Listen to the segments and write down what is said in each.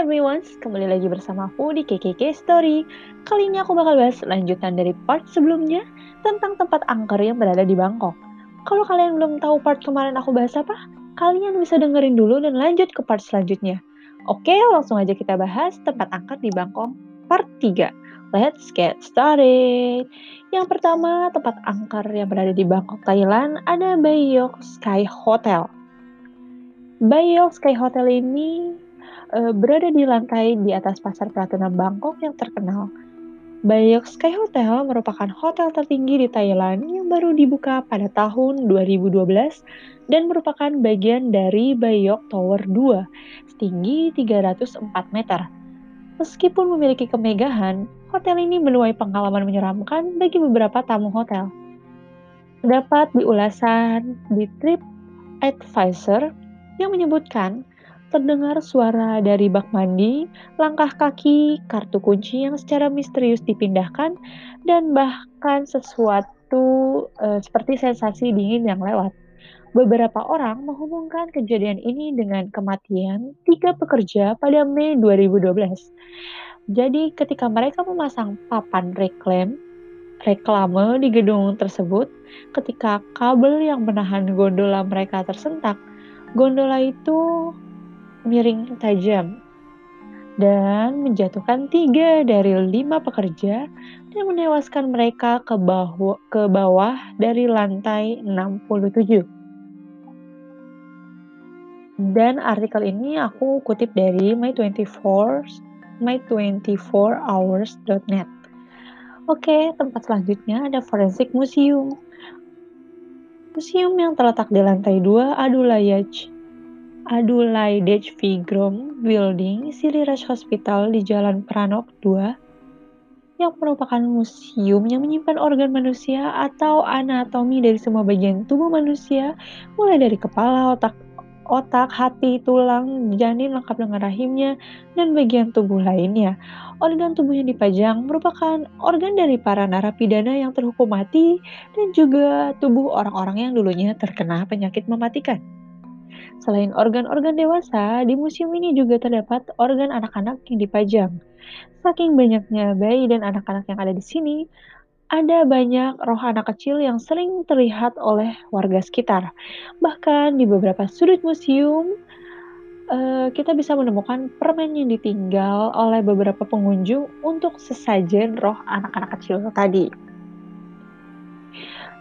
everyone, kembali lagi bersama aku di KKK Story. Kali ini aku bakal bahas lanjutan dari part sebelumnya tentang tempat angker yang berada di Bangkok. Kalau kalian belum tahu part kemarin aku bahas apa, kalian bisa dengerin dulu dan lanjut ke part selanjutnya. Oke, langsung aja kita bahas tempat angker di Bangkok part 3. Let's get started. Yang pertama, tempat angker yang berada di Bangkok, Thailand ada Bayok Sky Hotel. Bayok Sky Hotel ini uh, berada di lantai di atas pasar Pratuna Bangkok yang terkenal. Bayok Sky Hotel merupakan hotel tertinggi di Thailand yang baru dibuka pada tahun 2012 dan merupakan bagian dari Bayok Tower 2 setinggi 304 meter. Meskipun memiliki kemegahan, hotel ini menuai pengalaman menyeramkan bagi beberapa tamu hotel. Terdapat di ulasan di Trip Advisor yang menyebutkan terdengar suara dari bak mandi, langkah kaki, kartu kunci yang secara misterius dipindahkan, dan bahkan sesuatu e, seperti sensasi dingin yang lewat. Beberapa orang menghubungkan kejadian ini dengan kematian tiga pekerja pada Mei 2012. Jadi ketika mereka memasang papan reklam reklame di gedung tersebut, ketika kabel yang menahan gondola mereka tersentak, Gondola itu miring tajam dan menjatuhkan tiga dari lima pekerja dan menewaskan mereka ke bawah, ke bawah dari lantai 67. Dan artikel ini aku kutip dari my24 my24hours.net. Oke, tempat selanjutnya ada Forensic Museum. Museum yang terletak di lantai 2 Adulayaj Adulaide Vigrom Building Siliraj Hospital di Jalan Pranok 2 yang merupakan museum yang menyimpan organ manusia atau anatomi dari semua bagian tubuh manusia mulai dari kepala, otak, otak, hati, tulang, janin lengkap dengan rahimnya, dan bagian tubuh lainnya. Organ tubuh yang dipajang merupakan organ dari para narapidana yang terhukum mati dan juga tubuh orang-orang yang dulunya terkena penyakit mematikan. Selain organ-organ dewasa, di museum ini juga terdapat organ anak-anak yang dipajang. Saking banyaknya bayi dan anak-anak yang ada di sini, ada banyak roh anak kecil yang sering terlihat oleh warga sekitar. Bahkan di beberapa sudut museum, uh, kita bisa menemukan permen yang ditinggal oleh beberapa pengunjung untuk sesajen roh anak-anak kecil tadi.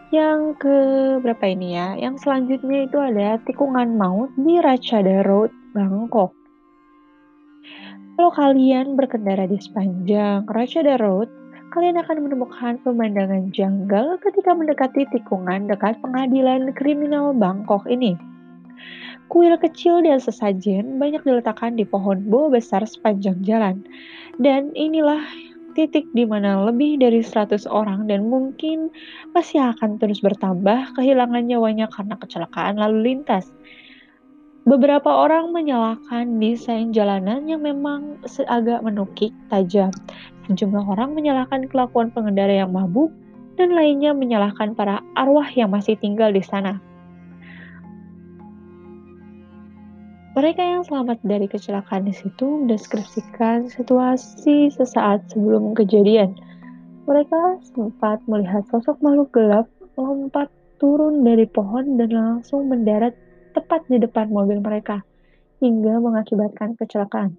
Yang ke berapa ini ya? Yang selanjutnya itu ada tikungan maut di Rachada Road, Bangkok. Kalau kalian berkendara di sepanjang Rachada Road, kalian akan menemukan pemandangan janggal ketika mendekati tikungan dekat pengadilan kriminal Bangkok ini. Kuil kecil dan sesajen banyak diletakkan di pohon bo besar sepanjang jalan. Dan inilah titik di mana lebih dari 100 orang dan mungkin masih akan terus bertambah kehilangan nyawanya karena kecelakaan lalu lintas. Beberapa orang menyalahkan desain jalanan yang memang agak menukik tajam. Sejumlah orang menyalahkan kelakuan pengendara yang mabuk, dan lainnya menyalahkan para arwah yang masih tinggal di sana. Mereka yang selamat dari kecelakaan di situ mendeskripsikan situasi sesaat sebelum kejadian. Mereka sempat melihat sosok makhluk gelap lompat turun dari pohon dan langsung mendarat tepat di depan mobil mereka, hingga mengakibatkan kecelakaan.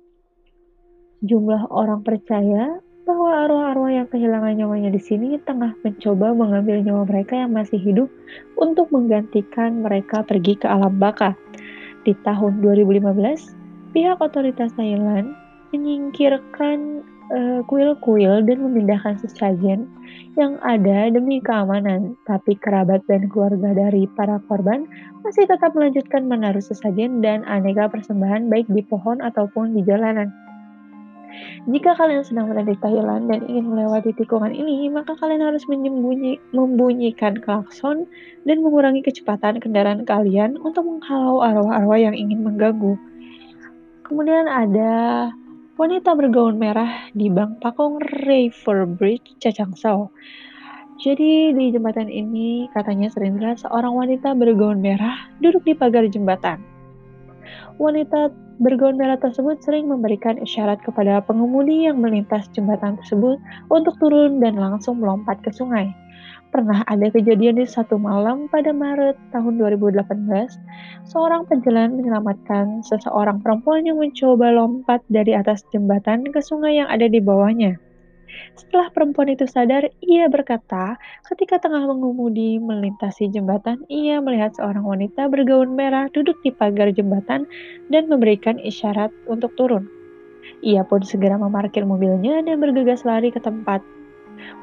Jumlah orang percaya bahwa arwah-arwah yang kehilangan nyawanya di sini tengah mencoba mengambil nyawa mereka yang masih hidup untuk menggantikan mereka pergi ke alam baka. Di tahun 2015, pihak otoritas Thailand menyingkirkan Eh, kuil-kuil uh, dan memindahkan sesajen yang ada demi keamanan, tapi kerabat dan keluarga dari para korban masih tetap melanjutkan menaruh sesajen dan aneka persembahan baik di pohon ataupun di jalanan. Jika kalian sedang berada di Thailand dan ingin melewati tikungan ini, maka kalian harus menyembunyi, membunyikan klakson dan mengurangi kecepatan kendaraan kalian untuk menghalau arwah-arwah yang ingin mengganggu. Kemudian ada wanita bergaun merah di Bank Pakong River Bridge, Cacangsao. Jadi di jembatan ini katanya sering terlihat seorang wanita bergaun merah duduk di pagar jembatan. Wanita bergaun merah tersebut sering memberikan isyarat kepada pengemudi yang melintas jembatan tersebut untuk turun dan langsung melompat ke sungai. Pernah ada kejadian di satu malam pada Maret tahun 2018, seorang penjalan menyelamatkan seseorang perempuan yang mencoba lompat dari atas jembatan ke sungai yang ada di bawahnya. Setelah perempuan itu sadar, ia berkata, ketika tengah mengemudi melintasi jembatan, ia melihat seorang wanita bergaun merah duduk di pagar jembatan dan memberikan isyarat untuk turun. Ia pun segera memarkir mobilnya dan bergegas lari ke tempat.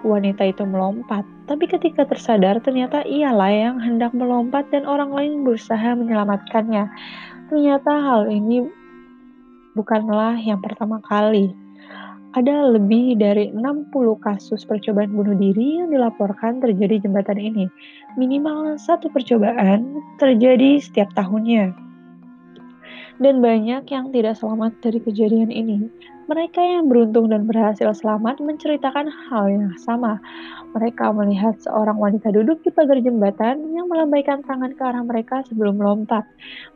Wanita itu melompat, tapi ketika tersadar ternyata ialah yang hendak melompat dan orang lain berusaha menyelamatkannya. Ternyata hal ini bukanlah yang pertama kali ada lebih dari 60 kasus percobaan bunuh diri yang dilaporkan terjadi di jembatan ini. Minimal satu percobaan terjadi setiap tahunnya. Dan banyak yang tidak selamat dari kejadian ini. Mereka yang beruntung dan berhasil selamat menceritakan hal yang sama. Mereka melihat seorang wanita duduk di pagar jembatan yang melambaikan tangan ke arah mereka sebelum melompat.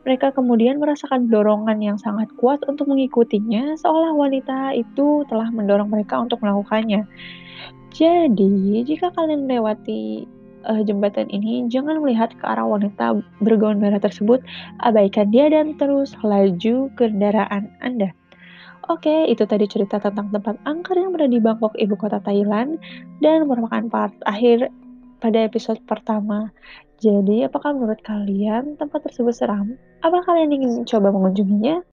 Mereka kemudian merasakan dorongan yang sangat kuat untuk mengikutinya, seolah wanita itu telah mendorong mereka untuk melakukannya. Jadi, jika kalian melewati uh, jembatan ini, jangan melihat ke arah wanita bergaun merah tersebut, abaikan dia dan terus laju kendaraan Anda. Oke, itu tadi cerita tentang tempat angker yang berada di Bangkok, ibu kota Thailand, dan merupakan part akhir pada episode pertama. Jadi, apakah menurut kalian tempat tersebut seram? Apa kalian ingin coba mengunjunginya?